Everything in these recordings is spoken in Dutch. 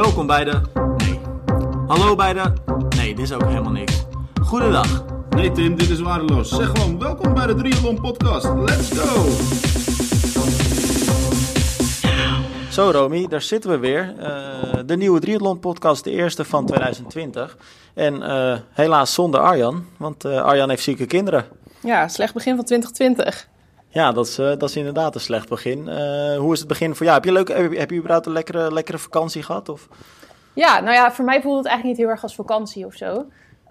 Welkom bij de. Nee. Hallo bij de. Nee, dit is ook helemaal niks. Goedendag. Nee Tim, dit is waardeloos. Zeg gewoon welkom bij de Triathlon Podcast. Let's go! Zo Romy, daar zitten we weer. Uh, de nieuwe Triathlon Podcast, de eerste van 2020. En uh, helaas zonder Arjan, want uh, Arjan heeft zieke kinderen. Ja, slecht begin van 2020. Ja, dat is, uh, dat is inderdaad een slecht begin. Uh, hoe is het begin voor jou? Heb je, leuk, heb je, heb je überhaupt een lekkere, lekkere vakantie gehad? Of? Ja, nou ja, voor mij voelt het eigenlijk niet heel erg als vakantie of zo.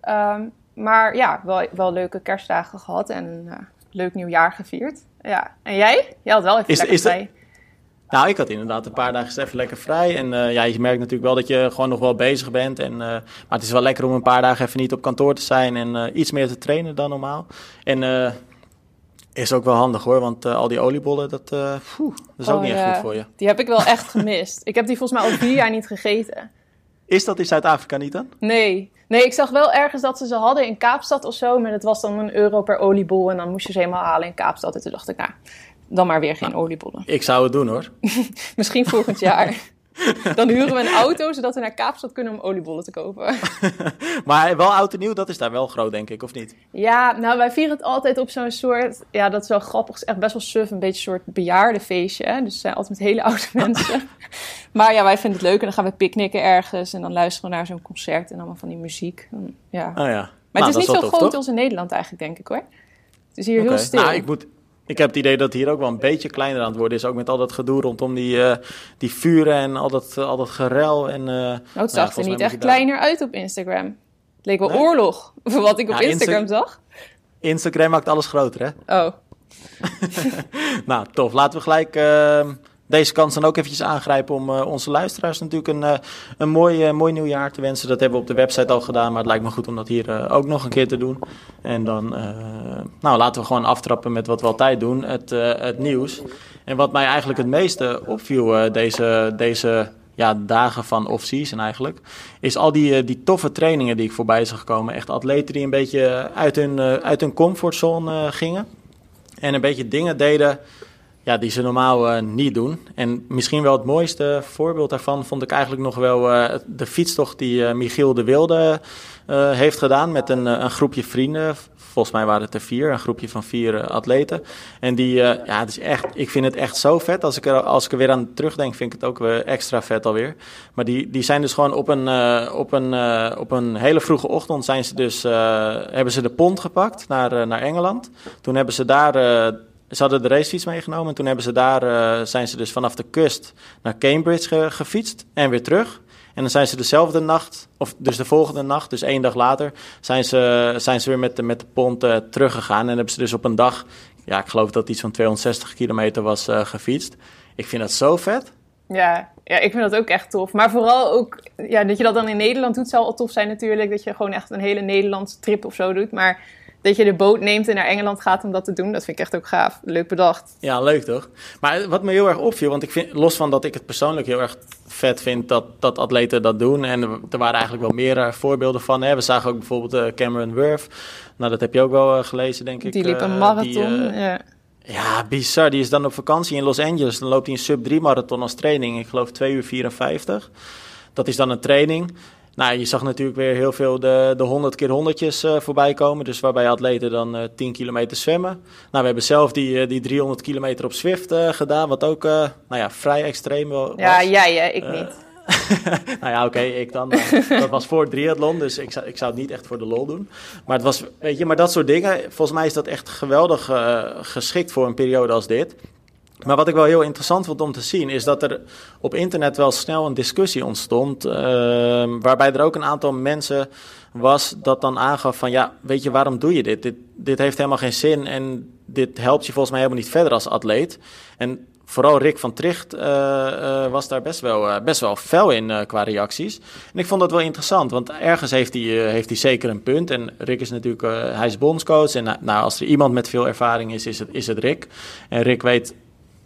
Um, maar ja, wel, wel leuke kerstdagen gehad en een uh, leuk nieuwjaar gevierd. Ja, en jij? Jij had wel even is, lekker is vrij. Nou, ik had inderdaad een paar dagen even lekker vrij. En uh, ja, je merkt natuurlijk wel dat je gewoon nog wel bezig bent. En, uh, maar het is wel lekker om een paar dagen even niet op kantoor te zijn en iets meer te trainen dan normaal. En is ook wel handig hoor, want al die oliebollen, dat, phew, dat is oh, ook niet echt goed voor je. Die heb ik wel echt gemist. ik heb die volgens mij al vier jaar niet gegeten. Is dat in Zuid-Afrika niet dan? Nee. Nee, ik zag wel ergens dat ze ze hadden in Kaapstad of zo. Maar dat was dan een euro per oliebol. En dan moest je ze helemaal halen in Kaapstad. En toen dacht ik, nou, dan maar weer geen nou, oliebollen. Ik zou het doen hoor. Misschien volgend jaar. Dan huren we een auto, zodat we naar Kaapstad kunnen om oliebollen te kopen. maar wel oud en nieuw, dat is daar wel groot, denk ik, of niet? Ja, nou, wij vieren het altijd op zo'n soort... Ja, dat is wel grappig. Echt best wel suf. Een beetje een soort bejaardenfeestje. Hè? Dus zijn altijd met hele oude mensen. maar ja, wij vinden het leuk. En dan gaan we picknicken ergens. En dan luisteren we naar zo'n concert en allemaal van die muziek. Ja. Oh ja. Maar het nou, is niet zo groot als in Nederland eigenlijk, denk ik, hoor. Het is hier heel stil. Nou, ik moet... Ik heb het idee dat het hier ook wel een beetje kleiner aan het worden is. Ook met al dat gedoe rondom die, uh, die vuren en al dat, al dat gerel. En, uh, nou, het zag er niet echt kleiner uit op Instagram. Het leek wel oorlog, voor wat ik op Instagram zag. Instagram maakt alles groter, hè? Oh. nou, tof. Laten we gelijk uh, deze kans dan ook eventjes aangrijpen om uh, onze luisteraars natuurlijk een, uh, een mooi, uh, mooi nieuwjaar te wensen. Dat hebben we op de website al gedaan, maar het lijkt me goed om dat hier ook nog een keer te doen. En dan nou, laten we gewoon aftrappen met wat we altijd doen, het, het nieuws. En wat mij eigenlijk het meeste opviel deze, deze ja, dagen van off-season eigenlijk, is al die, die toffe trainingen die ik voorbij zag komen. Echt atleten die een beetje uit hun, uit hun comfortzone gingen en een beetje dingen deden ja, die ze normaal uh, niet doen. En misschien wel het mooiste voorbeeld daarvan vond ik eigenlijk nog wel uh, de fietstocht die uh, Michiel de Wilde heeft gedaan met een, een groepje vrienden. Volgens mij waren het er vier, een groepje van vier atleten. En die, ja, het is echt, ik vind het echt zo vet. Als ik er, als ik er weer aan terugdenk, vind ik het ook weer extra vet alweer. Maar die, die zijn dus gewoon op een, op een, op een hele vroege ochtend zijn ze dus, hebben ze de pont gepakt naar, naar Engeland. Toen hebben ze daar ze hadden de racefiets meegenomen. En toen hebben ze daar, uh, zijn ze dus vanaf de kust naar Cambridge gefietst en weer terug. En dan zijn ze dezelfde nacht, of dus de volgende nacht, dus één dag later, zijn ze, zijn ze weer met de, met de pont uh, teruggegaan. En hebben ze dus op een dag, ja, ik geloof dat iets van 260 kilometer was uh, gefietst. Ik vind dat zo vet. Ja, ja, ik vind dat ook echt tof. Maar vooral ook, ja, dat je dat dan in Nederland doet, zou al tof zijn natuurlijk. Dat je gewoon echt een hele Nederlandse trip of zo doet. Maar dat je de boot neemt en naar Engeland gaat om dat te doen. Dat vind ik echt ook gaaf. Leuk bedacht. Ja, leuk toch? Maar wat me heel erg opviel, want ik vind, los van dat ik het persoonlijk heel erg vet vind dat, dat atleten dat doen. En er waren eigenlijk wel meer voorbeelden van. Hè. We zagen ook bijvoorbeeld uh, Cameron Wurf. Nou, dat heb je ook wel uh, gelezen, denk ik. Die liep een marathon, ja. Ja, bizar. Die is dan op vakantie in Los Angeles. Dan loopt hij een sub-3 marathon als training. Ik geloof 2 uur 54. Dat is dan een training. Nou, je zag natuurlijk weer heel veel de, de 100 keer honderdjes uh, voorbij komen. Dus waarbij atleten dan uh, eh, 10 kilometer zwemmen. Nou, we hebben zelf die, uh, die 300 kilometer op Swift gedaan. Wat ook nou ja, vrij extreem was. Ja, jij, ja, ik niet. nou ja, oké, ik dan. dat was voor triathlon, dus ik zou, ik zou het niet echt voor de lol doen. Maar het was, weet je, maar dat soort dingen, volgens mij is dat echt geweldig geschikt voor een periode als dit. Maar wat ik wel heel interessant vond om te zien, is dat er op internet wel snel een discussie ontstond. Uh, waarbij er ook een aantal mensen was dat dan aangaf van ja, weet je, waarom doe je dit? Dit, dit heeft helemaal geen zin en dit helpt je volgens mij helemaal niet verder als atleet. En vooral Rick van Tricht uh, uh, was daar best wel, uh, best wel fel in qua reacties. En ik vond dat wel interessant, want ergens heeft hij, heeft hij zeker een punt. En Rick is natuurlijk, hij is bondscoach. En nou, als er iemand met veel ervaring is, is het, is het Rick. En Rick weet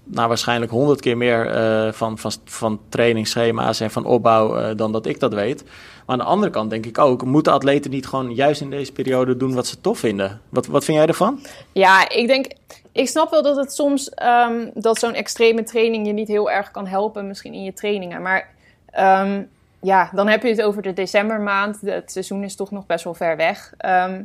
nou, waarschijnlijk honderd keer meer uh, van, van, van trainingsschema's en van opbouw uh, dan dat ik dat weet. Maar aan de andere kant denk ik ook, moeten atleten niet gewoon juist in deze periode doen wat ze tof vinden? Wat, wat vind jij ervan? Ja, ik denk, ik snap wel dat het soms, um, dat zo'n extreme training je niet heel erg kan helpen, misschien in je trainingen. Maar um, ja, dan heb je het over de decembermaand. Het seizoen is toch nog best wel ver weg. Ehm,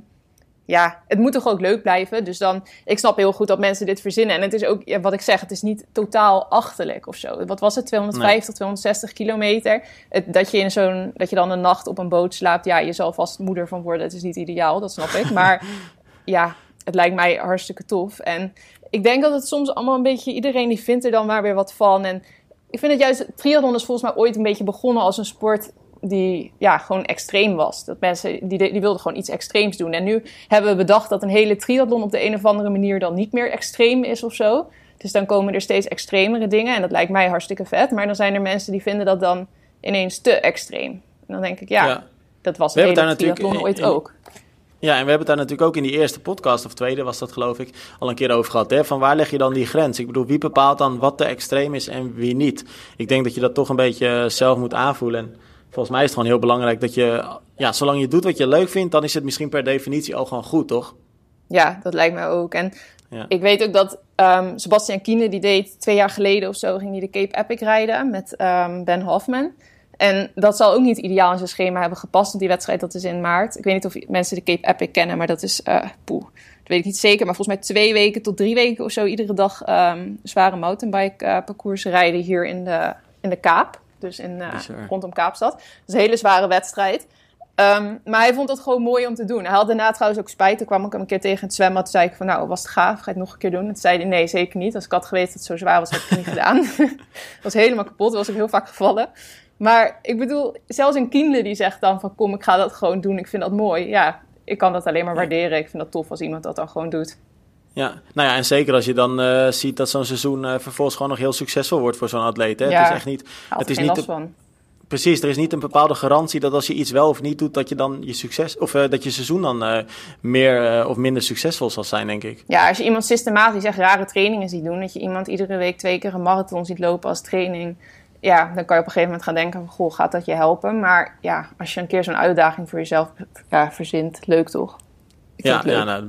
ja, het moet toch ook leuk blijven. Dus dan, ik snap heel goed dat mensen dit verzinnen. En het is ook, ja, wat ik zeg, het is niet totaal achterlijk of zo. Wat was het, 250, 260 kilometer? Het, dat, je in zo'n, dat je dan een nacht op een boot slaapt. Ja, je zal vast moeder van worden. Het is niet ideaal, dat snap ik. Maar ja, het lijkt mij hartstikke tof. En ik denk dat het soms allemaal een beetje... Iedereen die vindt er dan maar weer wat van. En ik vind het juist... Triathlon is volgens mij ooit een beetje begonnen als een sport die ja, gewoon extreem was. Dat mensen die, die wilden gewoon iets extreems doen. En nu hebben we bedacht dat een hele triathlon op de een of andere manier dan niet meer extreem is of zo. Dus dan komen er steeds extremere dingen. En dat lijkt mij hartstikke vet. Maar dan zijn er mensen die vinden dat dan ineens te extreem. En dan denk ik, ja, dat was een hele triathlon ooit ook. Ja, en we hebben het daar natuurlijk ook in die eerste podcast, of tweede was dat geloof ik, al een keer over gehad. Hè? Van waar leg je dan die grens? Ik bedoel, wie bepaalt dan wat te extreem is en wie niet? Ik denk dat je dat toch een beetje zelf moet aanvoelen. En volgens mij is het gewoon heel belangrijk dat je, ja, zolang je doet wat je leuk vindt, dan is het misschien per definitie al gewoon goed, toch? Ja, dat lijkt mij ook. En ja. ik weet ook dat um, Sebastian Kiene, die deed twee jaar geleden of zo, ging hij de Cape Epic rijden met um, Ben Hoffman. En dat zal ook niet ideaal in zijn schema hebben gepast, want die wedstrijd dat is in maart. Ik weet niet of mensen de Cape Epic kennen, maar dat is, uh, poeh, dat weet ik niet zeker. Maar volgens mij twee weken tot drie weken of zo iedere dag um, zware mountainbike uh, parcours rijden hier in de, in de Kaap. Dus in, uh, rondom Kaapstad. Dat is een hele zware wedstrijd. Um, maar hij vond dat gewoon mooi om te doen. Hij had daarna trouwens ook spijt. Toen kwam ik hem een keer tegen het zwembad. Toen zei ik van, nou, was het gaaf? Ga je het nog een keer doen? En toen zei hij, nee, zeker niet. Als ik had geweten dat het zo zwaar was, had ik het niet gedaan. was helemaal kapot. Was ook heel vaak gevallen. Maar ik bedoel, zelfs een kindle die zegt dan van, kom, ik ga dat gewoon doen. Ik vind dat mooi. Ja, ik kan dat alleen maar waarderen. Ik vind dat tof als iemand dat dan gewoon doet. Ja, nou ja, en zeker als je dan uh, ziet dat zo'n seizoen uh, vervolgens gewoon nog heel succesvol wordt voor zo'n atleet. Hè? Ja, het is echt niet. Het is niet de, van. Precies, er is niet een bepaalde garantie dat als je iets wel of niet doet, dat je dan je succes of uh, dat je seizoen dan meer of minder succesvol zal zijn, denk ik. Ja, als je iemand systematisch echt rare trainingen ziet doen, dat je iemand iedere week twee keer een marathon ziet lopen als training, ja, dan kan je op een gegeven moment gaan denken: van, goh, gaat dat je helpen? Maar ja, als je een keer zo'n uitdaging voor jezelf ja, verzint, leuk toch? Ik ja, ja nou,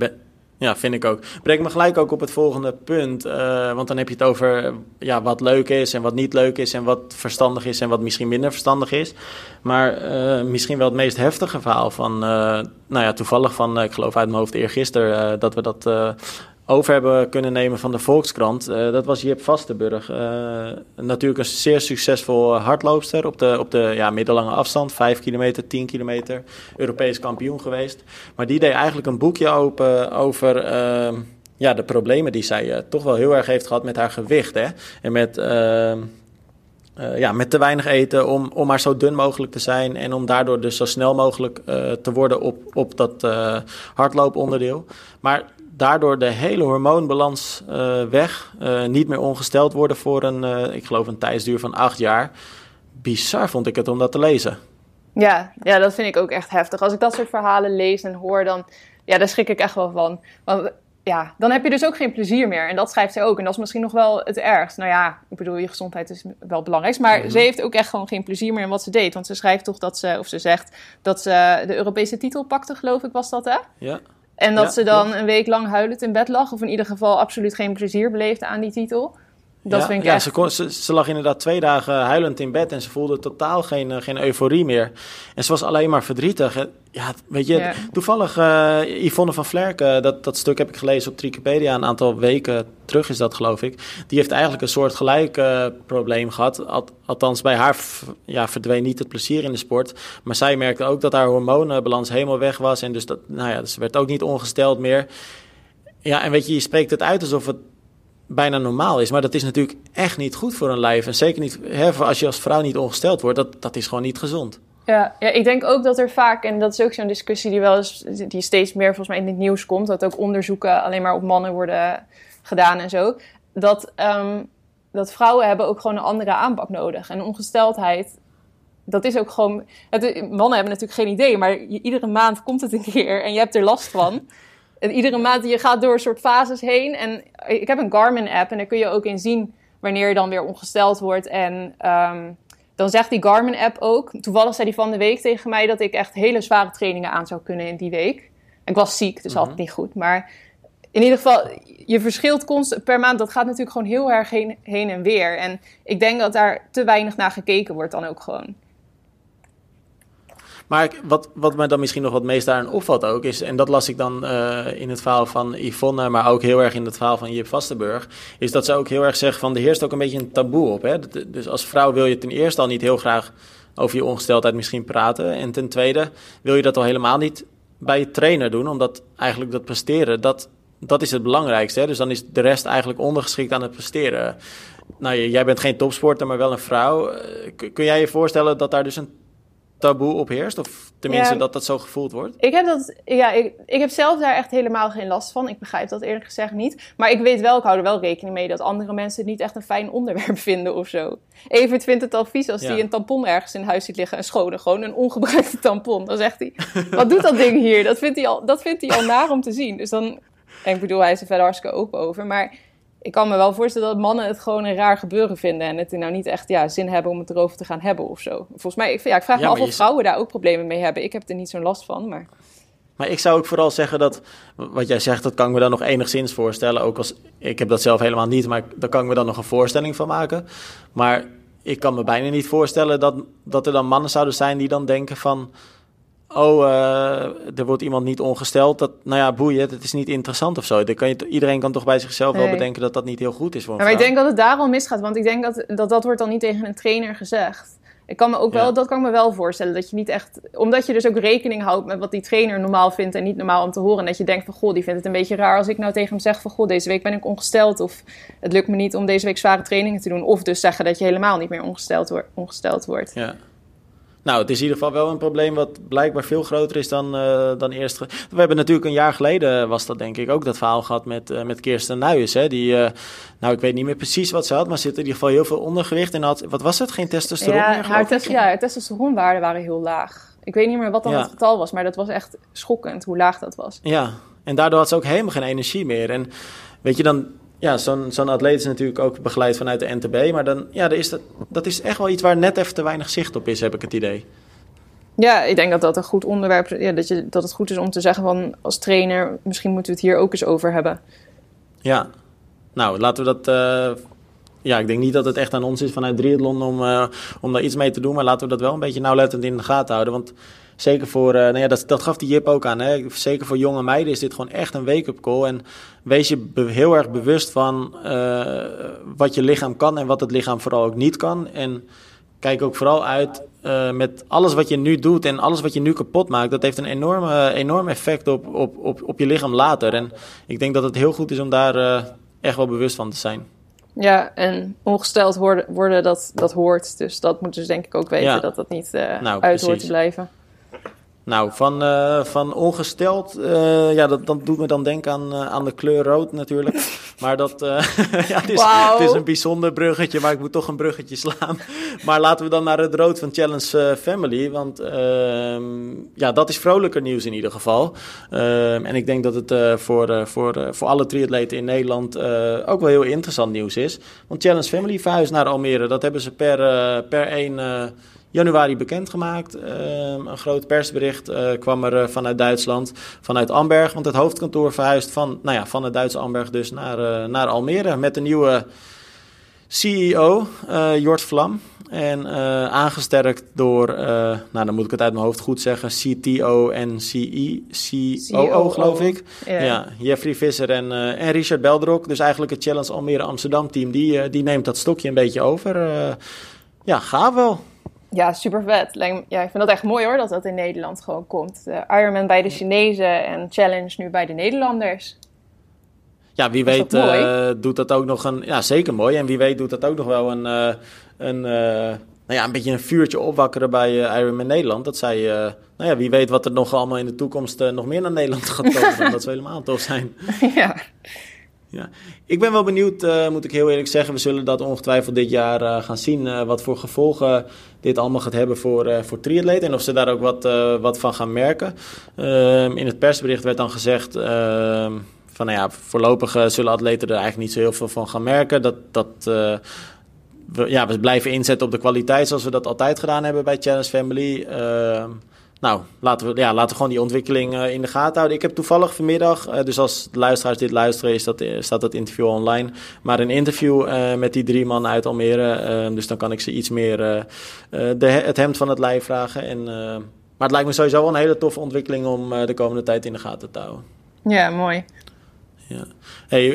ja, vind ik ook. Breng me gelijk ook op het volgende punt. Uh, want dan heb je het over ja, wat leuk is en wat niet leuk is. En wat verstandig is en wat misschien minder verstandig is. Maar uh, misschien wel het meest heftige verhaal van... Uh, nou ja, toevallig van, ik geloof uit mijn hoofd eergisteren... dat we dat over hebben kunnen nemen van de Volkskrant. Uh, dat was Jip Vastenburg. Uh, natuurlijk een zeer succesvol hardloopster op de, op de ja, middellange afstand. 5 kilometer, 10 kilometer. Europees kampioen geweest. Maar die deed eigenlijk een boekje open over uh, ja, de problemen die zij toch wel heel erg heeft gehad met haar gewicht. Hè? En met... ja, met te weinig eten om, om maar zo dun mogelijk te zijn en om daardoor dus zo snel mogelijk te worden op, op dat hardlooponderdeel. Maar daardoor de hele hormoonbalans uh, weg. Uh, niet meer ongesteld worden voor een, uh, ik geloof, een tijdsduur van acht jaar. Bizar vond ik het om dat te lezen. Ja, ja, dat vind ik ook echt heftig. Als ik dat soort verhalen lees en hoor, dan ja, daar schrik ik echt wel van. Want ja, dan heb je dus ook geen plezier meer. En dat schrijft zij ook. En dat is misschien nog wel het ergst. Nou ja, ik bedoel, je gezondheid is wel belangrijk. Maar mhm. ze heeft ook echt gewoon geen plezier meer in wat ze deed. Want ze schrijft toch dat ze, of ze zegt dat ze de Europese titel pakte, geloof ik, was dat hè? Ja. En dat ze dan een week lang huilend in bed lag. Of in ieder geval absoluut geen plezier beleefde aan die titel. Dat ja, vind ik ja, echt... ze, kon, ze, ze, lag inderdaad twee dagen huilend in bed en ze voelde totaal geen, uh, geen euforie meer. En ze was alleen maar verdrietig. Ja, weet je, ja. toevallig uh, Yvonne van Vlerken, dat, dat stuk heb ik gelezen op Wikipedia een aantal weken terug is dat geloof ik. Die heeft eigenlijk een soort gelijk uh, probleem gehad. Al, althans, bij haar ja, verdween niet het plezier in de sport. Maar zij merkte ook dat haar hormonenbalans helemaal weg was. En dus dat, nou ja, ze werd ook niet ongesteld meer. Ja, en weet je, je spreekt het uit alsof het bijna normaal is. Maar dat is natuurlijk echt niet goed voor een lijf. En zeker niet hè, als je als vrouw niet ongesteld wordt. Dat, dat is gewoon niet gezond. Ja, ja, ik denk ook dat er vaak, en dat is ook zo'n discussie die wel eens, die steeds meer volgens mij in het nieuws komt, dat ook onderzoeken alleen maar op mannen worden gedaan en zo. Dat, um, dat vrouwen hebben ook gewoon een andere aanpak nodig. En ongesteldheid, dat is ook gewoon. Het, mannen hebben natuurlijk geen idee, maar iedere maand komt het een keer en je hebt er last van. En iedere maand je gaat door een soort fases heen. En ik heb een Garmin-app en daar kun je ook in zien wanneer je dan weer ongesteld wordt. En um, dan zegt die Garmin-app ook, toevallig zei die van de week tegen mij dat ik echt hele zware trainingen aan zou kunnen in die week. ik was ziek, dus mm -hmm. niet goed. Maar in ieder geval, je verschilt constant per maand. Dat gaat natuurlijk gewoon heel erg heen, heen en weer. En ik denk dat daar te weinig naar gekeken wordt dan ook gewoon. Maar wat, wat mij dan misschien nog wat meest daarin opvalt ook is, en dat las ik dan uh, in het verhaal van Yvonne, maar ook heel erg in het verhaal van Jip Vastenburg, is dat ze ook heel erg zegt van er heerst ook een beetje een taboe op. Hè? Dus als vrouw wil je ten eerste al niet heel graag over je ongesteldheid misschien praten. En ten tweede wil je dat al helemaal niet bij je trainer doen, omdat eigenlijk dat presteren, dat, dat is het belangrijkste. Hè? Dus dan is de rest eigenlijk ondergeschikt aan het presteren. Nou, jij bent geen topsporter, maar wel een vrouw. Eh, kun jij je voorstellen dat daar dus een taboe op heerst? Of tenminste dat dat zo gevoeld wordt? Ik heb, dat, ja, ik, ik heb zelf daar echt helemaal geen last van. Ik begrijp dat eerlijk gezegd niet. Maar ik weet wel, ik hou er wel rekening mee dat andere mensen het niet echt een fijn onderwerp vinden of zo. Evert vindt het al vies als hij een tampon ergens in huis ziet liggen. Een schone, gewoon een ongebruikte tampon. Dan zegt hij, wat doet dat ding hier? Dat vindt hij al, dat vindt hij al naar om te zien. Dus dan, en ik bedoel, hij is er verder hartstikke open over. Maar ik kan me wel voorstellen dat mannen het gewoon een raar gebeuren vinden. En het nou niet echt ja, zin hebben om het erover te gaan hebben of zo. Volgens mij, ik, ja, ik vraag me af of vrouwen daar ook problemen mee hebben. Ik heb er niet zo'n last van, maar... Maar ik zou ook vooral zeggen dat, wat jij zegt, dat kan ik me dan nog enigszins voorstellen. Ook als, ik heb dat zelf helemaal niet, maar daar kan ik me dan nog een voorstelling van maken. Maar ik kan me bijna niet voorstellen dat, dat er dan mannen zouden zijn die dan denken van oh, uh, er wordt iemand niet ongesteld. Dat, nou ja, boeien, het is niet interessant of zo. Dan kan je, iedereen kan toch bij zichzelf wel bedenken dat dat niet heel goed is voor een Maar ik denk dat het daarom misgaat, want ik denk dat, dat dat wordt dan niet tegen een trainer gezegd. Ik kan me ook wel, dat kan ik me wel voorstellen, dat je niet echt, omdat je dus ook rekening houdt met wat die trainer normaal vindt en niet normaal om te horen. En dat je denkt van, goh, die vindt het een beetje raar als ik nou tegen hem zeg van, goh, deze week ben ik ongesteld. Of het lukt me niet om deze week zware trainingen te doen. Of dus zeggen dat je helemaal niet meer ongesteld, wordt ongesteld wordt. Ja. Nou, het is in ieder geval wel een probleem wat blijkbaar veel groter is dan, uh, dan eerst. We hebben natuurlijk een jaar geleden, was dat denk ik ook, dat verhaal gehad met, uh, met Kirsten Nuyes. Hè? Die, uh, nou, ik weet niet meer precies wat ze had, maar ze had in ieder geval heel veel ondergewicht. En had, wat was het? Geen testosteron ja, meer, haar test, Ja, haar testosteronwaarden waren heel laag. Ik weet niet meer wat dan het getal was, maar dat was echt schokkend hoe laag dat was. Ja, en daardoor had ze ook helemaal geen energie meer. En weet je, dan, ja, zo'n zo'n atleet is natuurlijk ook begeleid vanuit de NTB. Maar dan, ja, is dat, dat is echt wel iets waar net even te weinig zicht op is, heb ik het idee. Ja, ik denk dat dat een goed onderwerp is. Ja, dat, je, dat het goed is om te zeggen van als trainer, misschien moeten we het hier ook eens over hebben. Ja, nou laten we dat. Uh, ja, ik denk niet dat het echt aan ons is vanuit Triathlon om, uh, om daar iets mee te doen. Maar laten we dat wel een beetje nauwlettend in de gaten houden. Want zeker voor, uh, nou ja, dat, dat gaf die Jip ook aan. Hè? Zeker voor jonge meiden is dit gewoon echt een wake-up call. En wees je heel erg bewust van uh, wat je lichaam kan en wat het lichaam vooral ook niet kan. En kijk ook vooral uit uh, met alles wat je nu doet en alles wat je nu kapot maakt. Dat heeft een enorme, enorm effect op, op, op, op je lichaam later. En ik denk dat het heel goed is om daar echt wel bewust van te zijn. Ja, en ongesteld worden, worden dat, dat hoort. Dus dat moeten ze denk ik ook weten, ja. dat dat niet uh, nou, uit hoort te blijven. Nou, van, uh, van ongesteld, uh, ja, dat, dat doet me dan denken aan, uh, aan de kleur rood natuurlijk. Maar dat, ja, het is, wow. het is een bijzonder bruggetje, maar ik moet toch een bruggetje slaan. Maar laten we dan naar het rood van Challenge Family, want ehm, ja, dat is vrolijker nieuws in ieder geval. Ehm, en ik denk dat het voor, voor, voor alle triatleten in Nederland ook wel heel interessant nieuws is. Want Challenge Family verhuist naar Almere, dat hebben ze per, per 1 januari bekendgemaakt. Uh, een groot persbericht uh, kwam er uh, vanuit Duitsland, vanuit Amberg. Want het hoofdkantoor verhuist van, nou ja, van het Duitse Amberg dus naar, naar Almere. Met de nieuwe CEO, Jort Vlam. En aangesterkt door, nou dan moet ik het uit mijn hoofd goed zeggen, CTO en CE, COO geloof ik. Yeah. Ja, Jeffrey Visser en, en Richard Beldrok. Dus eigenlijk het Challenge Almere Amsterdam team, die, die neemt dat stokje een beetje over. ja, gaaf wel. Ja, super vet. Ja, ik vind dat echt mooi hoor, dat dat in Nederland gewoon komt. De Ironman bij de Chinezen en Challenge nu bij de Nederlanders. Ja, wie weet uh, doet dat ook nog een... Ja, zeker mooi. En wie weet doet dat ook nog wel een... Uh, een uh, nou ja, een beetje een vuurtje opwakkeren bij Ironman Nederland. Dat zij... nou ja, wie weet wat er nog allemaal in de toekomst nog meer naar Nederland gaat komen. dat zou helemaal tof zijn. ja. Ja, ik ben wel benieuwd, uh, moet ik heel eerlijk zeggen. We zullen dat ongetwijfeld dit jaar uh, gaan zien. Uh, wat voor gevolgen dit allemaal gaat hebben voor, voor triatleten. En of ze daar ook wat, wat van gaan merken. Ehm, in het persbericht werd dan gezegd. Ehm, van nou ja, voorlopig zullen atleten er eigenlijk niet zo heel veel van gaan merken. Dat. dat we, ja, we blijven inzetten op de kwaliteit zoals we dat altijd gedaan hebben bij Challenge Family. Ehm, nou, laten we, ja, laten we gewoon die ontwikkeling uh, in de gaten houden. Ik heb toevallig vanmiddag, uh, dus als de luisteraars dit luisteren, is dat, staat dat interview online. Maar een interview uh, met die drie mannen uit Almere. dus dan kan ik ze iets meer de, het hemd van het lijf vragen. En Maar het lijkt me sowieso wel een hele toffe ontwikkeling om de komende tijd in de gaten te houden. Ja, mooi. Ja. Hey,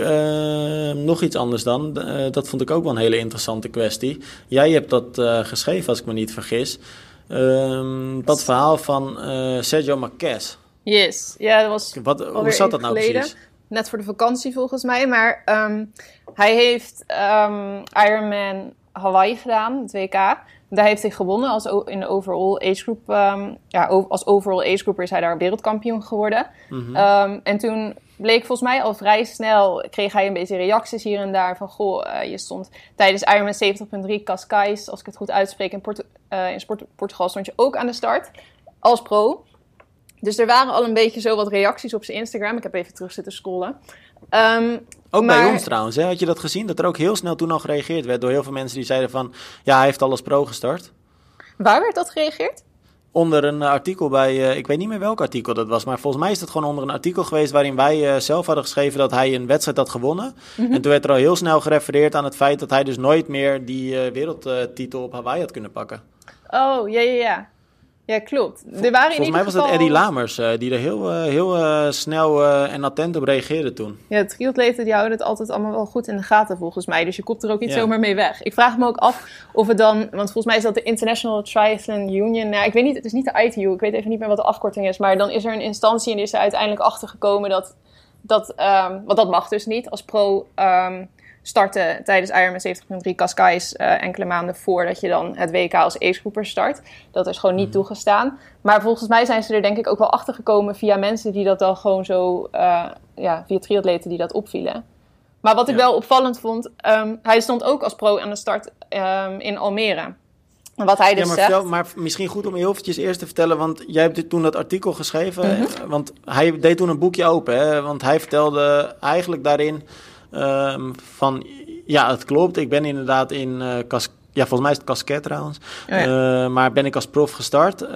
nog iets anders dan. dat vond ik ook wel een hele interessante kwestie. Jij hebt dat geschreven, als ik me niet vergis. Ehm, dat verhaal van Sergio Marquez. Yes, ja, dat was. Wat, hoe zat dat nou geleden. precies? Net voor de vakantie volgens mij. Maar um, hij heeft um, Ironman Hawaii gedaan, het WK. Daar heeft hij gewonnen als in de overall age group. Ja, als overall age grouper is hij daar wereldkampioen geworden. Mm -hmm. en toen bleek volgens mij al vrij snel, kreeg hij een beetje reacties hier en daar van, goh, uh, je stond tijdens Ironman 70.3 Cascais, als ik het goed uitspreek, in, Port uh, in Sport Portugal stond je ook aan de start als pro. Dus er waren al een beetje zo wat reacties op zijn Instagram. Ik heb even terug zitten scrollen. Um, ook maar... bij ons trouwens, hè? had je dat gezien? Dat er ook heel snel toen al gereageerd werd door heel veel mensen die zeiden van... Ja, hij heeft al als pro gestart. Waar werd dat gereageerd? Onder een artikel bij, uh, ik weet niet meer welk artikel dat was, maar volgens mij is het gewoon onder een artikel geweest waarin wij uh, zelf hadden geschreven dat hij een wedstrijd had gewonnen. Mm -hmm. En toen werd er al heel snel gerefereerd aan het feit dat hij dus nooit meer die uh, wereldtitel op Hawaii had kunnen pakken. Oh, ja, ja, ja. Ja, klopt. Er waren Volgens mij was geval... het Eddie Lamers uh, die er heel, uh, heel uh, snel en attent op reageerde toen. Ja, triatleten die houden het altijd allemaal wel goed in de gaten volgens mij. Dus je komt er ook niet zomaar mee weg. Ik vraag me ook af of het dan... Want volgens mij is dat de International Triathlon Union. Nou, ik weet niet, het is niet de ITU. Ik weet even niet meer wat de afkorting is. Maar dan is er een instantie en die is er uiteindelijk achter gekomen dat... dat um, want dat mag dus niet als pro... Um, starten tijdens Ironman 70.3 Cascais uh, enkele maanden voordat je dan het WK als ace-groeper start. Dat is gewoon niet mm. toegestaan. Maar volgens mij zijn ze er denk ik ook wel achter gekomen via mensen die dat dan gewoon zo, uh, ja, via triatleten die dat opvielen. Maar wat ik ja. wel opvallend vond, um, hij stond ook als pro aan de start um, in Almere. Wat hij dus ja, maar, zegt... vertel, maar misschien goed om heel eventjes eerst te vertellen, want jij hebt toen dat artikel geschreven, mm -hmm. want hij deed toen een boekje open, hè, want hij vertelde eigenlijk daarin Um, van ja, het klopt. Ik ben inderdaad in uh, Cas ja, volgens mij is het Casquet trouwens. Oh ja. uh, maar ben ik als prof gestart. Uh,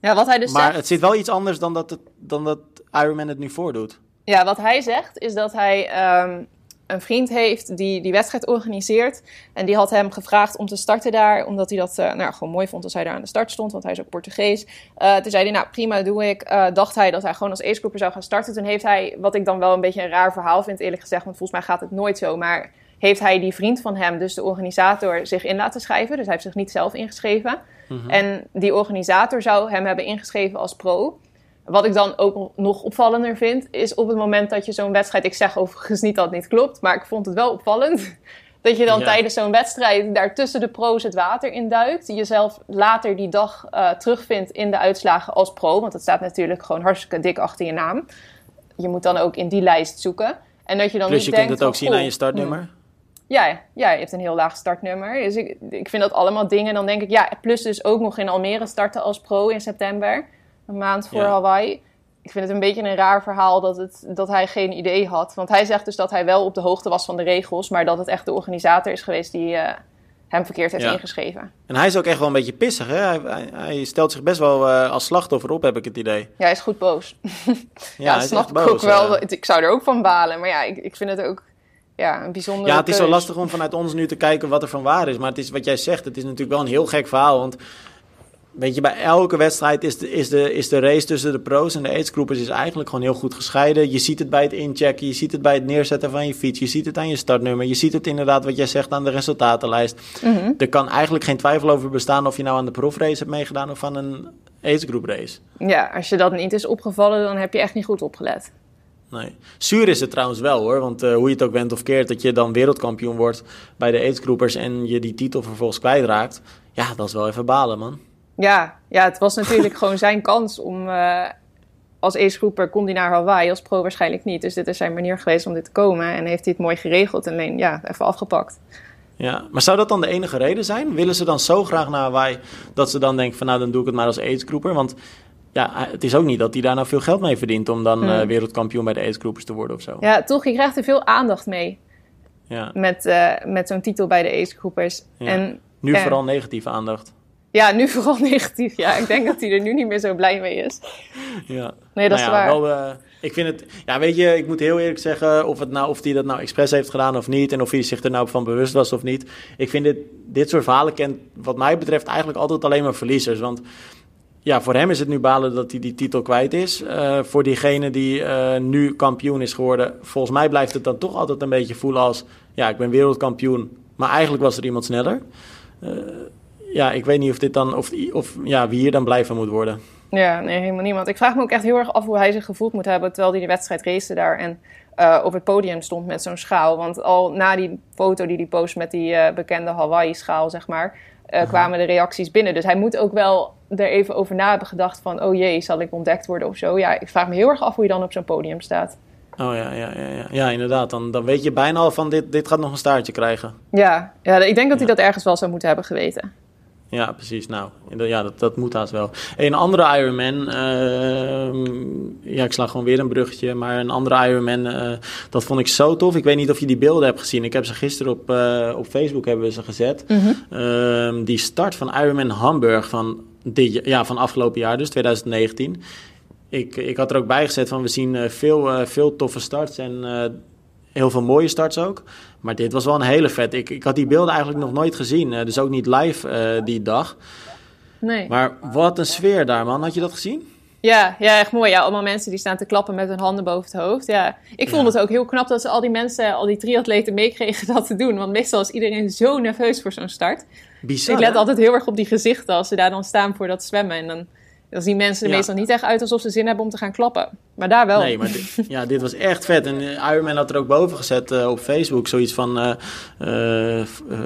ja, wat hij dus maar zegt... het zit wel iets anders dan dat, het, dan dat Ironman het nu voordoet. Ja, wat hij zegt is dat hij um, een vriend heeft die die wedstrijd organiseert. En die had hem gevraagd om te starten daar, omdat hij dat uh, nou, gewoon mooi vond als hij daar aan de start stond, want hij is ook Portugees. Uh, toen zei hij, nou prima, doe ik. Uh, dacht hij dat hij gewoon als ace zou gaan starten. Toen heeft hij, wat ik dan wel een beetje een raar verhaal vind eerlijk gezegd, want volgens mij gaat het nooit zo, maar heeft hij die vriend van hem, dus de organisator, zich in laten schrijven. Dus hij heeft zich niet zelf ingeschreven. Mm -hmm. En die organisator zou hem hebben ingeschreven als pro. Wat ik dan ook nog opvallender vind, is op het moment dat je zo'n wedstrijd. Ik zeg overigens niet dat het niet klopt, maar ik vond het wel opvallend. Dat je dan ja. tijdens zo'n wedstrijd daar tussen de pro's het water in duikt. Jezelf later die dag uh, terugvindt in de uitslagen als pro. Want het staat natuurlijk gewoon hartstikke dik achter je naam. Je moet dan ook in die lijst zoeken. En dat je dan Plus je denkt kunt het ook zien aan je startnummer. hmm, Ja, ja, je hebt een heel laag startnummer. Dus ik, ik vind dat allemaal dingen. Dan denk ik, ja, plus dus ook nog in Almere starten als pro in september. Een maand voor Ja. Hawaii. Ik vind het een beetje een raar verhaal dat, het, dat hij geen idee had. Want hij zegt dus dat hij wel op de hoogte was van de regels, maar dat het echt de organisator is geweest die eh, hem verkeerd heeft Ja. ingeschreven. En hij is ook echt wel een beetje pissig. Hè? Hij, hij, hij stelt zich best wel eh, als slachtoffer op, heb ik het idee. Ja, hij is goed boos. Ja, dat is snap ik boos, ook wel. eh. Ik zou er ook van balen. Maar ja, ik, ik vind het ook ja, een bijzondere Ja, het is zo lastig om vanuit ons nu te kijken wat er van waar is. Maar het is wat jij zegt, het is natuurlijk wel een heel gek verhaal. Want weet je, bij elke wedstrijd is de, is de, is de race tussen de pro's en de aidsgroepers is eigenlijk gewoon heel goed gescheiden. Je ziet het bij het inchecken, je ziet het bij het neerzetten van je fiets, je ziet het aan je startnummer, je ziet het inderdaad wat jij zegt aan de resultatenlijst. Mhm. Er kan eigenlijk geen twijfel over bestaan of je nou aan de profrace hebt meegedaan of aan een aidsgroep race. Ja, als je dat niet is opgevallen, dan heb je echt niet goed opgelet. Nee. Zuur is het trouwens wel hoor, want eh, hoe je het ook bent of keert, dat je dan wereldkampioen wordt bij de aidsgroepers en je die titel vervolgens kwijtraakt. Ja, dat is wel even balen man. Ja, ja het was natuurlijk gewoon zijn kans om... eh, als ace-groeper kon hij naar Hawaii, als pro waarschijnlijk niet. Dus dit is zijn manier geweest om dit te komen. En heeft hij het mooi geregeld en alleen ja, even afgepakt. Ja, maar zou dat dan de enige reden zijn? Willen ze dan zo graag naar Hawaii dat ze dan denken van nou dan doe ik het maar als aidsgroeper? Want ja, het is ook niet dat hij daar nou veel geld mee verdient om dan Hmm. eh, wereldkampioen bij de aidsgroepers te worden of zo. Ja, toch, je krijgt er veel aandacht mee Ja. met, eh, met zo'n titel bij de ace-groepers. Ja. En Nu Ja. vooral negatieve aandacht. Ja, nu vooral negatief. Ja, ik denk dat hij er nu niet meer zo blij mee is. Ja. Nee, dat Nou is ja, waar. Wel, eh, ik vind het, ja, weet je, ik moet heel eerlijk zeggen of, het nou, of hij dat nou expres heeft gedaan of niet. En of hij zich er nou van bewust was of niet. Ik vind dit, dit soort verhalen kent, wat mij betreft, eigenlijk altijd alleen maar verliezers. Want ja, voor hem is het nu balen dat hij die titel kwijt is. Uh, voor diegene die uh, nu kampioen is geworden, volgens mij blijft het dan toch altijd een beetje voelen als... Ja, ik ben wereldkampioen, maar eigenlijk was er iemand sneller. Ja, ik weet niet of dit dan, of, of ja, wie hier dan blij van moet worden. Ja, nee, helemaal niemand. Ik vraag me ook echt heel erg af hoe hij zich gevoeld moet hebben terwijl hij de wedstrijd race daar en uh, op het podium stond met zo'n schaal. Want al na die foto die hij post met die uh, bekende Hawaii-schaal, zeg maar, uh, kwamen de reacties binnen. Dus hij moet ook wel er even over na hebben gedacht van, oh jee, zal ik ontdekt worden of zo. Ja, ik vraag me heel erg af hoe je dan op zo'n podium staat. Oh ja, ja, ja, ja. ja inderdaad. Dan, dan weet je bijna al van dit, dit gaat nog een staartje krijgen. Ja, ja ik denk dat hij dat ergens wel zou moeten hebben geweten. Ja, precies. Nou, ja, dat, dat moet haast wel. Een andere Ironman, uh, ja, ik sla gewoon weer een bruggetje, maar een andere Ironman, uh, dat vond ik zo tof. Ik weet niet of je die beelden hebt gezien. Ik heb ze gisteren op, uh, op Facebook hebben we ze gezet. Mm -hmm. die start van Ironman Hamburg van, dit, ja, van afgelopen jaar, dus 2019. Ik, ik had er ook bij gezet van we zien veel, veel toffe starts en heel veel mooie starts ook. Maar dit was wel een hele vet. Ik, ik had die beelden eigenlijk nog nooit gezien. Uh, dus ook niet live uh, die dag. Nee. Maar wat een sfeer daar, man. Had je dat gezien? Ja, ja, echt mooi. Ja, allemaal mensen die staan te klappen met hun handen boven het hoofd. Ja, ik vond ja. het ook heel knap dat ze al die mensen, al die triatleten meekregen dat te doen. Want meestal is iedereen zo nerveus voor zo'n start. Bizar, ik let hè? altijd heel erg op die gezichten als ze daar dan staan voor dat zwemmen. En dan dan zien mensen er Ja. meestal niet echt uit alsof ze zin hebben om te gaan klappen. Maar daar wel. Nee, maar dit, ja, dit was echt vet. En eh, Ironman had er ook boven gezet eh, op Facebook zoiets van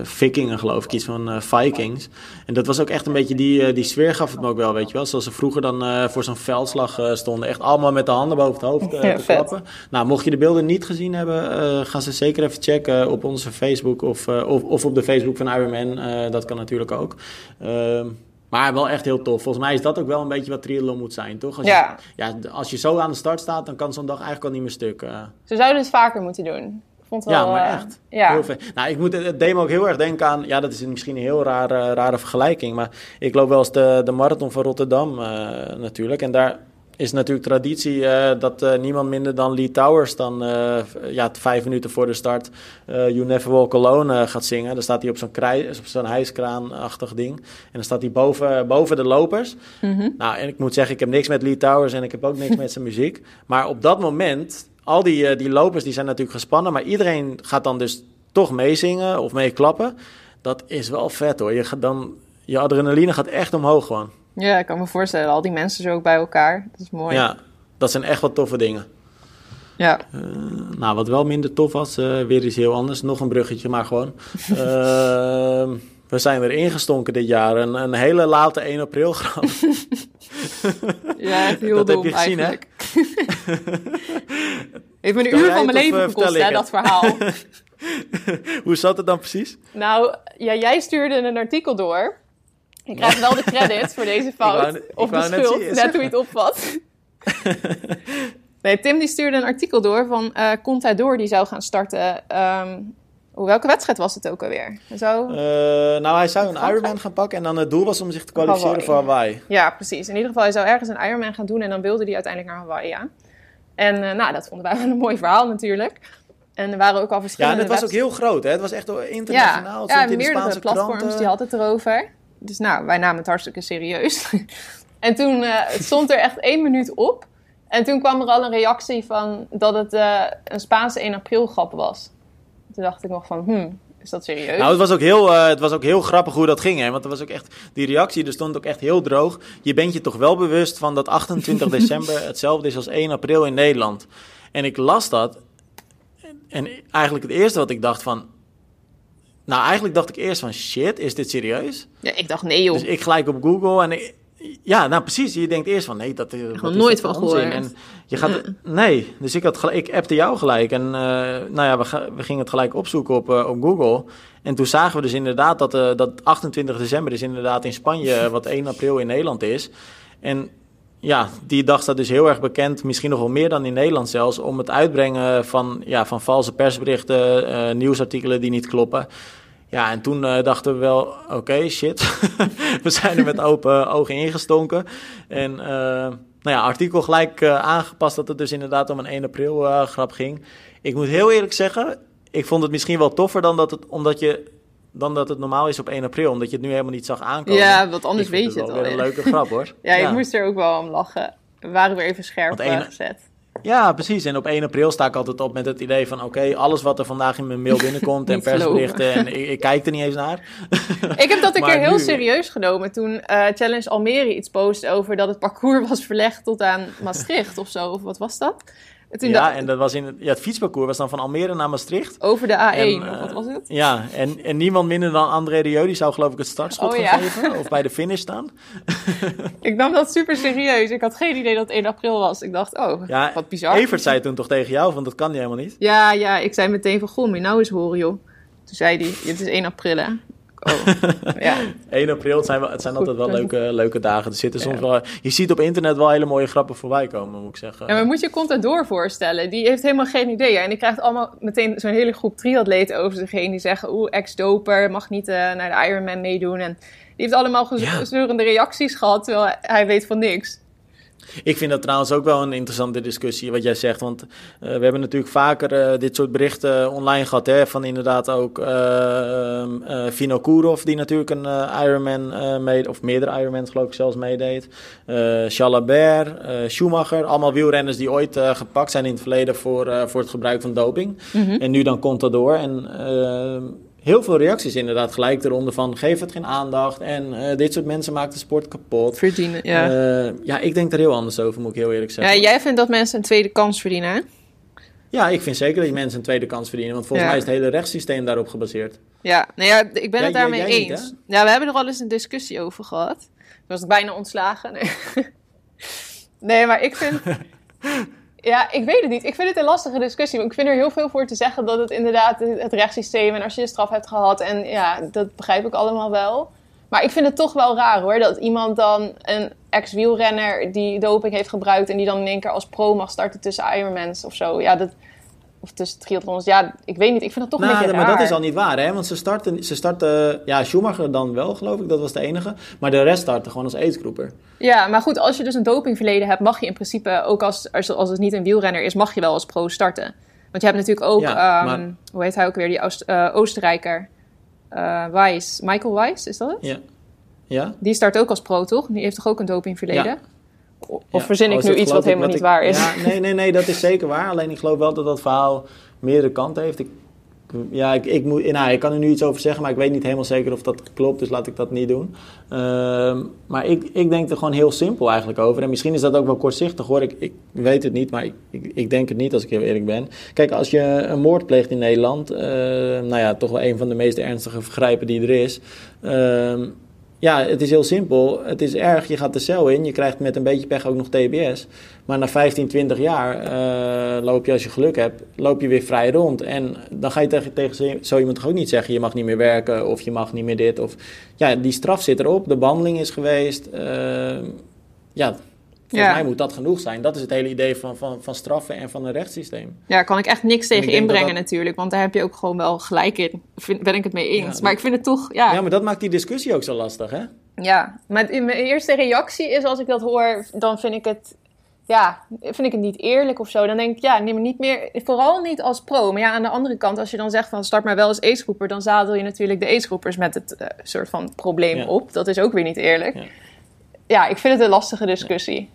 Vikingen, geloof ik, iets van Vikings. En dat was ook echt een beetje die, die sfeer gaf het me ook wel, weet je wel. Zoals ze vroeger dan voor zo'n veldslag stonden. Echt allemaal met de handen boven het hoofd Ja, te klappen. Nou, mocht je de beelden niet gezien hebben, ga ze zeker even checken op onze Facebook of, of, of op de Facebook van Ironman. Dat kan natuurlijk ook. Maar wel echt heel tof. Volgens mij is dat ook wel een beetje wat triathlon moet zijn, toch? Als Ja. Je, ja, als je zo aan de start staat, dan kan zo'n dag eigenlijk al niet meer stuk. eh. Ze zouden het vaker moeten doen. Ik vond het ja, wel, maar eh, echt. Ja. Heel vet. Nou, ik moet, het deed me ook heel erg denken aan... Ja, dat is misschien een heel rare, rare vergelijking. Maar ik loop wel eens de, de marathon van Rotterdam eh, natuurlijk. En daar is natuurlijk traditie eh, dat eh, niemand minder dan Lee Towers... dan eh, ja, vijf minuten voor de start You Never Walk Alone gaat zingen. Dan staat hij op zo'n, krij, op zo'n hijskraan-achtig ding. En dan staat hij boven, boven de lopers. Mhm. Nou, en ik moet zeggen, ik heb niks met Lee Towers en ik heb ook niks met zijn muziek. Maar op dat moment, al die, die lopers die zijn natuurlijk gespannen, maar iedereen gaat dan dus toch meezingen of meeklappen. Dat is wel vet hoor. Je, gaat dan, je adrenaline gaat echt omhoog gewoon. Ja, ik kan me voorstellen. Al die mensen zo ook bij elkaar. Dat is mooi. Ja, dat zijn echt wat toffe dingen. Ja. Eh, nou, wat wel minder tof was, eh, weer iets heel anders. Nog een bruggetje, maar gewoon. Ehm, we zijn weer ingestonken dit jaar. Een, een hele late 1 april grap. Ja, echt heel Dat heb dom je gezien, hè? eigenlijk. Heeft me een uur van mijn leven eh, gekost, hè, dat verhaal. Hoe zat het dan precies? nou, ja, jij stuurde een artikel door. Ik krijg wel de credit voor deze fout. wou net- of de net schuld, zien- net hoe je het opvat. nee, Tim die stuurde een artikel door van eh Contador die zou gaan starten. Hoe, welke wedstrijd was het ook alweer? Zou... Eh, nou, hij zou een Ironman gaan pakken en dan het doel was om zich te kwalificeren Hawaii. voor Hawaii. Ja, precies. In ieder geval, hij zou ergens een Ironman gaan doen en dan wilde hij uiteindelijk naar Hawaii, ja. En eh, nou, dat vonden wij wel een mooi verhaal natuurlijk. En er waren ook al Ja, en verschillende het was ook heel groot, hè? Het was echt internationaal. Ja, het ja in meerdere platforms kranten. die hadden het erover. Dus nou, wij namen het hartstikke serieus. en toen eh, het stond er echt één minuut op. En toen kwam er al een reactie van dat het eh, een Spaanse 1 april grap was. Toen dacht ik nog van, hmm, is dat serieus? Nou, het was, ook heel, eh, het was ook heel grappig hoe dat ging, hè? Want er was ook echt, die reactie, er stond ook echt heel droog. Je bent je toch wel bewust van dat 28 december hetzelfde is als 1 april in Nederland. En ik las dat. En eigenlijk het eerste wat ik dacht van... Nou, eigenlijk dacht ik eerst van, shit, is dit serieus? ja, ik dacht, nee joh. Dus ik gelijk op Google en ik- ja, nou precies. Je denkt eerst van nee, dat is. nog nooit van gehoord. En je gaat, nee, dus ik, had, gelijk- ik appte jou gelijk. En eh, nou ja, we, we gingen het gelijk opzoeken op, eh, op Google. En toen zagen we dus inderdaad dat, eh, dat 28 december is inderdaad in Spanje, wat 1 april in Nederland is. En ja, die dag staat dus heel erg bekend, misschien nog wel meer dan in Nederland zelfs, om het uitbrengen van, ja, van valse persberichten, eh, nieuwsartikelen die niet kloppen. Ja, en toen eh, dachten we wel, oké, shit. we zijn er met open ogen ingestonken. En eh, nou ja, artikel gelijk aangepast dat het dus inderdaad om een 1 april grap ging. Ik moet heel eerlijk zeggen, ik vond het misschien wel toffer dan dat het, omdat je dan dat het normaal is op 1 april, omdat je het nu helemaal niet zag aankomen. Ja, want anders weet je het al. weer een leuke grap hoor. Ja, ik moest er ook wel om lachen. We waren weer even scherp één- eh, gezet. Ja, precies. En op 1 april sta ik altijd op met het idee van... oké, alles wat er vandaag in mijn mail binnenkomt en persberichten... en ik, ik kijk er niet eens naar. Ik heb dat een Maar keer heel nu- serieus genomen toen eh, Challenge Almere iets postte over dat het parcours was verlegd tot aan Maastricht of zo. Of wat was dat? En toen ja, dacht- en dat was in het, ja, het fietsparcours was dan van Almere naar Maastricht. over de A1, En, of eh, wat was het? Ja, en, en niemand minder dan André Rieu, die zou geloof ik het startschot Oh, ja. geven. Of bij de finish staan. Ik nam dat super serieus. Ik had geen idee dat het 1 april was. Ik dacht, oh, Ja, wat bizar. Evert zei toen toch tegen jou, want dat kan die helemaal niet. Ja, ja, ik zei meteen van, goh, moet je nou eens horen, joh. Toen zei hij, het is 1 april, hè? Oh, ja. 1 april, het zijn, wel, het zijn Goed, altijd wel leuke, leuke dagen. Er zitten soms Ja. wel, je ziet op internet wel hele mooie grappen voorbij komen, moet ik zeggen. Ja, maar moet je Contador voorstellen. Die heeft helemaal geen idee. En die krijgt allemaal meteen zo'n hele groep triatleten over zich heen. Die zeggen, oeh, ex-doper, mag niet eh, naar de Ironman meedoen. En die heeft allemaal gez- Ja. zeurende reacties gehad, terwijl hij weet van niks. Ik vind dat trouwens ook wel een interessante discussie wat jij zegt. Want eh, we hebben natuurlijk vaker eh, dit soort berichten online gehad. Hè, van inderdaad ook eh eh, Vino Kourov, die natuurlijk een eh, Ironman eh meedeed. Of meerdere Ironmans geloof ik zelfs meedeed. Eh Chalabert, eh Schumacher. Allemaal wielrenners die ooit eh, gepakt zijn in het verleden voor, eh, voor het gebruik van doping. En nu dan Contador. En ehm, heel veel reacties inderdaad gelijk eronder van geef het geen aandacht. En eh, dit soort mensen maken de sport kapot. Verdienen, ja. Ja. ja, ik denk er heel anders over, moet ik heel eerlijk ja, zeggen. jij vindt dat mensen een tweede kans verdienen, hè? Ja, ik vind zeker dat mensen een tweede kans verdienen. Want volgens Ja. mij is het hele rechtssysteem daarop gebaseerd. Ja, nou ja, ik ben Ja, het daarmee jij- jij niet, eens. ja, we hebben er al eens een discussie over gehad. Toen was ik bijna ontslagen. Nee, nee maar ik vind... Ja, ik weet het niet. Ik vind het een lastige discussie. Want ik vind er heel veel voor te zeggen dat het inderdaad het rechtssysteem... en als je straf hebt gehad en ja, dat begrijp ik allemaal wel. Maar ik vind het toch wel raar hoor, dat iemand dan een ex-wielrenner... die doping heeft gebruikt en die dan in één keer als pro mag starten tussen Ironmans of zo. Ja, dat... Of tussen triathlons. Ja, ik weet niet. Ik vind het toch een Nou, beetje maar raar. dat is al niet waar, hè? Want ze starten, ze starten, ja, Schumacher dan wel, geloof ik, dat was de enige. Maar de rest starten gewoon als aidsgroeper. Ja, maar goed, als je dus een dopingverleden hebt, mag je in principe ook als, als, als het niet een wielrenner is, mag je wel als pro starten. Want je hebt natuurlijk ook, Ja, ehm, maar- hoe heet hij ook weer, die Oost- eh, Oostenrijker, eh Weiss, Michael Weiss, is dat het? Ja. Ja? Die start ook als pro, toch? Die heeft toch ook een dopingverleden? Ja. Of Ja. verzin Oh, ik is nu iets wat helemaal niet waar is? Ja, nee, nee, nee, dat is zeker waar. Alleen ik geloof wel dat dat verhaal meerdere kanten heeft. Ik, ja, ik, ik, moet, nou, ik kan er nu iets over zeggen, maar ik weet niet helemaal zeker of dat klopt, dus laat ik dat niet doen. Ehm, maar ik, ik denk er gewoon heel simpel eigenlijk over. En misschien is dat ook wel kortzichtig hoor, ik, ik weet het niet, maar ik, ik, ik denk het niet als ik heel eerlijk ben. Kijk, als je een moord pleegt in Nederland, eh, nou ja, toch wel een van de meest ernstige vergrijpen die er is. Ehm, ja, het is heel simpel. Het is erg. Je gaat de cel in. Je krijgt met een beetje pech ook nog TBS. Maar na 15, 20 jaar eh, loop je, als je geluk hebt, loop je weer vrij rond. En dan ga je tegen, tegen zo- iemand ook niet zeggen: je mag niet meer werken of je mag niet meer dit. Of ja, die straf zit erop. De behandeling is geweest. Eh, ja, volgens Ja. mij moet dat genoeg zijn. Dat is het hele idee van, van, van straffen en van een rechtssysteem. Ja, daar kan ik echt niks tegen dat inbrengen dat- natuurlijk, want daar heb je ook gewoon wel gelijk in. Vind, ben ik het mee eens. Ja, maar ik vind het toch, ja, Ja, maar dat maakt die discussie ook zo lastig, hè? Ja, maar mijn eerste reactie is als ik dat hoor, dan vind ik het, ja, vind ik het niet eerlijk of zo. Dan denk ik, ja, neem me niet meer, vooral niet als pro. Maar ja, aan de andere kant, als je dan zegt van start maar wel als aidsgroeper, dan zadel je natuurlijk de aidsgroepers met het eh, soort van probleem Ja. op. Dat is ook weer niet eerlijk. Ja. Ja, ik vind het een lastige discussie.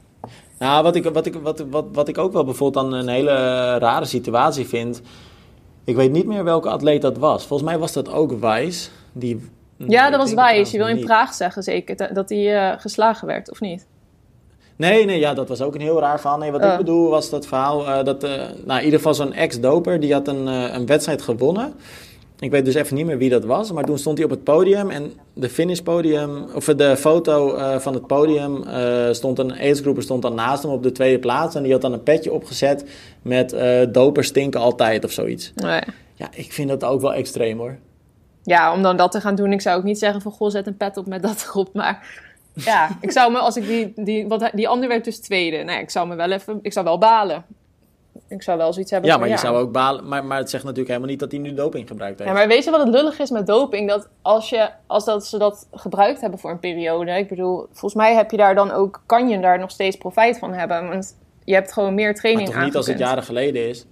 Nou, wat ik, wat, ik, wat, wat, wat ik ook wel bijvoorbeeld dan een hele rare situatie vind. Ik weet niet meer welke atleet dat was. Volgens mij was dat ook Wijs. Die, Ja, dat was wijs. Je wil in. Praag zeggen zeker, dat- hij eh, geslagen werd, of niet? Nee, nee, ja, dat was ook een heel raar verhaal. Nee, wat Oh. ik bedoel was dat verhaal eh, dat, eh, nou, in ieder geval zo'n ex-doper, die had een, eh, een wedstrijd gewonnen. Ik weet dus even niet meer wie dat was, maar toen stond hij op het podium en de finishpodium, of de foto eh, van het podium, eh, stond een aidsgroeper stond dan naast hem op de tweede plaats en die had dan een petje opgezet met eh dopers stinken altijd of zoiets. Nee. Ja, ik vind dat ook wel extreem hoor. Ja, om dan dat te gaan doen, ik zou ook niet zeggen van goh, zet een pet op met dat erop. Maar ja, ik zou me, als ik die, die, hij- die ander werd dus tweede. Nee, ik zou me wel even, ik zou wel balen. Ik zou wel zoiets hebben Ja, van, maar je zou ook balen, maar, maar het zegt natuurlijk helemaal niet dat hij nu doping gebruikt heeft. Ja, maar weet je wat het lullig is met doping? Dat als, je, als dat ze dat gebruikt hebben voor een periode, ik bedoel, volgens mij heb je daar dan ook, kan je daar nog steeds profijt van hebben. Want je hebt gewoon meer training toch niet als het jaren geleden is.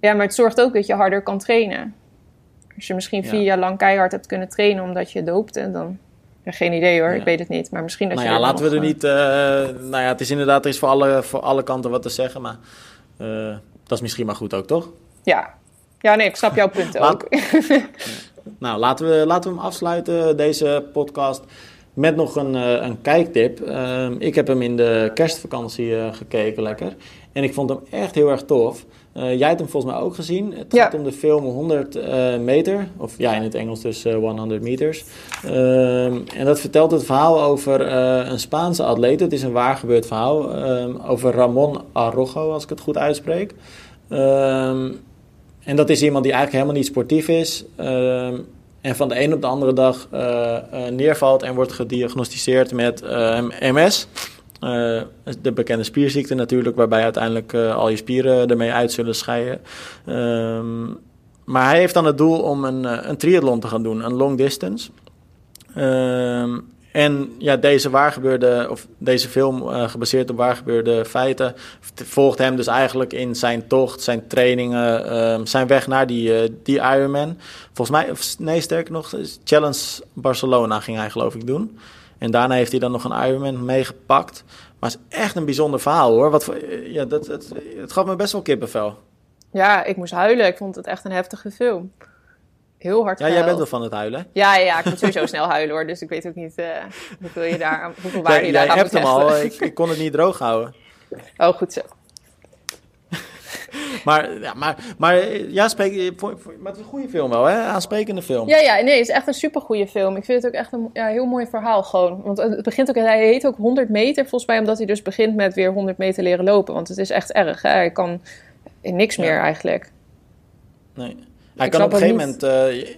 Ja, maar het zorgt ook dat je harder kan trainen. Als je misschien Ja. vier jaar lang keihard hebt kunnen trainen omdat je doopte, dan... Ja, geen idee hoor, Ja. ik weet het niet. Maar misschien dat Nou je ja, laten we er niet... eh, nou ja, het is inderdaad, er is voor alle, voor alle kanten wat te zeggen, maar dat is misschien maar goed ook, toch? Ja. ja, nee, ik snap jouw punt Laat- ook. Nou, laten we, laten we hem afsluiten, deze podcast, met nog een, eh, een kijktip. Ehm, ik heb hem in de kerstvakantie eh, gekeken, lekker. En ik vond hem echt heel erg tof. Eh, jij hebt hem volgens mij ook gezien. Het Ja. gaat om de film 100 eh, meter, of ja, in het Engels dus eh, 100 meters. Ehm, en dat vertelt het verhaal over een Spaanse atleet. Het is een waar gebeurd verhaal ehm, over Ramon Arrojo, als ik het goed uitspreek. En dat is iemand die eigenlijk helemaal niet sportief is. En van de een op de andere dag eh, eh, neervalt en wordt gediagnosticeerd met eh, MS. De bekende spierziekte natuurlijk, waarbij uiteindelijk al je spieren ermee uit zullen scheiden. Ehm, maar hij heeft dan het doel om een, een triathlon te gaan doen, een long distance. Ehm, en ja, deze waargebeurde, of deze film eh, gebaseerd op waargebeurde feiten, volgt hem dus eigenlijk in zijn tocht, zijn trainingen, ehm, zijn weg naar die, eh, die Ironman. Volgens mij, of, nee, sterker nog, Challenge Barcelona ging hij geloof ik doen. En daarna heeft hij dan nog een Ironman meegepakt. Maar het is echt een bijzonder verhaal hoor. Wat, eh, ja, dat, het, het gaf me best wel kippenvel. Ja, ik moest huilen. Ik vond het echt een heftige film. Heel hard Ja, jij bent wel van het huilen. Ja, ja, ik moet sowieso snel huilen hoor. Dus ik weet ook niet eh, hoeveel, je daar, hoeveel waarde Jij, je jij daar aan hebt moet hem al, ik, ik kon het niet droog houden. Oh, goed zo. Maar, ja, maar, maar ja, spreek, voor- voor- maar het is een goede film wel, hè? Aansprekende film. Ja, ja, nee, het is echt een supergoeie film. Ik vind het ook echt een ja, heel mooi verhaal gewoon. Want het begint ook, hij heet ook 100 meter, volgens mij omdat hij dus begint met weer 100 meter leren lopen. Want het is echt erg, hè? Hij kan niks Ja. meer eigenlijk. Nee. Hij Ik kan op een gegeven moment. eh,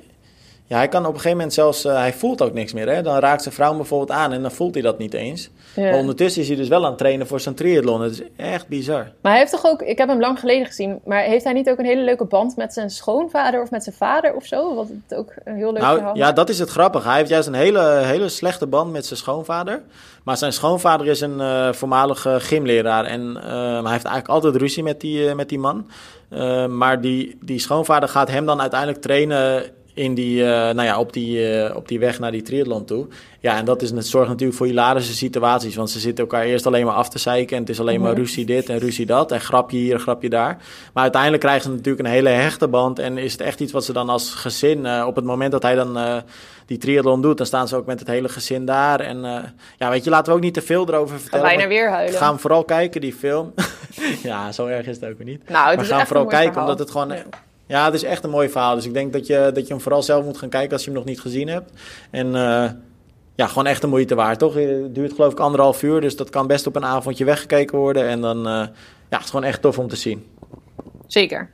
ja, hij kan op een gegeven moment zelfs. eh, hij voelt ook niks meer. Hè? Dan raakt zijn vrouw hem bijvoorbeeld aan en dan voelt hij dat niet eens. Ja. Maar ondertussen is hij dus wel aan het trainen voor zijn triathlon. Het is echt bizar. Maar hij heeft toch ook, ik heb hem lang geleden gezien, maar heeft hij niet ook een hele leuke band met zijn schoonvader of met zijn vader of zo? Wat het ook een heel leuk Nou verhaal ja, dat is het grappige. Hij heeft juist een hele, hele slechte band met zijn schoonvader. Maar zijn schoonvader is een eh, voormalige gymleraar. En eh, hij heeft eigenlijk altijd ruzie met die, eh, met die man. Eh, maar die, die schoonvader gaat hem dan uiteindelijk trainen in die, eh, nou ja, op, die, eh, op die weg naar die triathlon toe. Ja, en dat is, het zorgt natuurlijk voor hilarische situaties. Want ze zitten elkaar eerst alleen maar af te zeiken. En het is alleen maar ruzie dit en ruzie dat. En grapje hier, grapje daar. Maar uiteindelijk krijgen ze natuurlijk een hele hechte band. En is het echt iets wat ze dan als gezin... eh, op het moment dat hij dan die triathlon doet... dan staan ze ook met het hele gezin daar. En ja, weet je, laten we ook niet te veel erover vertellen. bijna maar weer huilen. Ga hem vooral kijken, die film. ja, zo erg is het ook weer niet. nou, het maar is ga hem echt vooral kijken, verhaal. omdat het gewoon... Ja, het is echt een mooi verhaal. Dus ik denk dat je, dat je hem vooral zelf moet gaan kijken als je hem nog niet gezien hebt. En eh, ja, gewoon echt de moeite waard, toch? Het duurt geloof ik anderhalf uur, dus dat kan best op een avondje weggekeken worden. En dan, eh, ja, het is gewoon echt tof om te zien. Zeker.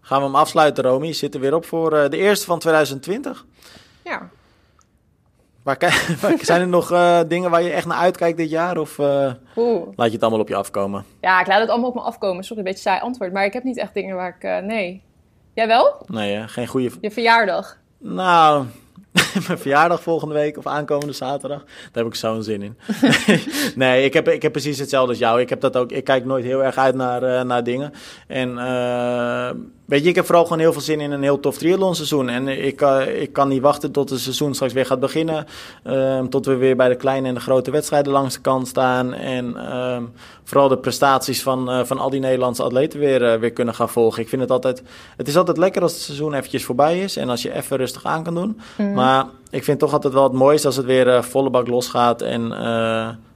Gaan we hem afsluiten, Romy? Zit er weer op voor eh, de eerste van 2020. Ja. Waar- zijn er nog eh, dingen waar je echt naar uitkijkt dit jaar? Of Oeh. laat je het allemaal op je afkomen? Ja, ik laat het allemaal op me afkomen. Sorry, een beetje saai antwoord. Maar ik heb niet echt dingen waar ik... eh, nee. Jij wel? Nee, hè? geen goede... Je verjaardag. Nou, mijn verjaardag volgende week of aankomende zaterdag. Daar heb ik zo'n zin in. nee, ik heb, ik heb precies hetzelfde als jou. Ik, heb dat ook, ik kijk nooit heel erg uit naar, naar dingen. En weet je, ik heb vooral gewoon heel veel zin in een heel tof triathlonseizoen. En ik, eh, ik kan niet wachten tot het seizoen straks weer gaat beginnen. Ehm, tot we weer bij de kleine en de grote wedstrijden langs de kant staan. En ehm, vooral de prestaties van, eh, van al die Nederlandse atleten weer, eh, weer kunnen gaan volgen. Ik vind het altijd... Het is altijd lekker als het seizoen eventjes voorbij is. En als je even rustig aan kan doen. Maar ik vind toch altijd wel het mooiste als het weer volle bak losgaat. En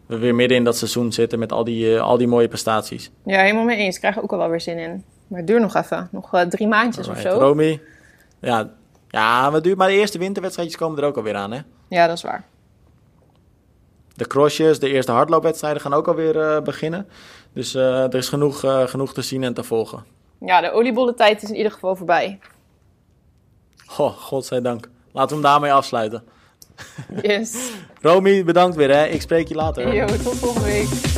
we weer midden in dat seizoen zitten met al die, al die mooie prestaties. Ja, helemaal mee eens. Ik krijg er ook al wel weer zin in. Maar het duurt nog even. Nog eh, drie maandjes of zo. Romy. Ja, ja maar, het duurt, maar de eerste winterwedstrijdjes komen er ook alweer aan. Hè? Ja, dat is waar. De crossjes, de eerste hardloopwedstrijden gaan ook alweer eh beginnen. Dus eh, er is genoeg, genoeg te zien en te volgen. Ja, de oliebollentijd is in ieder geval voorbij. Goh, godzijdank. Laten we hem daarmee afsluiten. Yes. Romy, bedankt weer. Hè? Ik spreek je later. Yo, tot volgende week.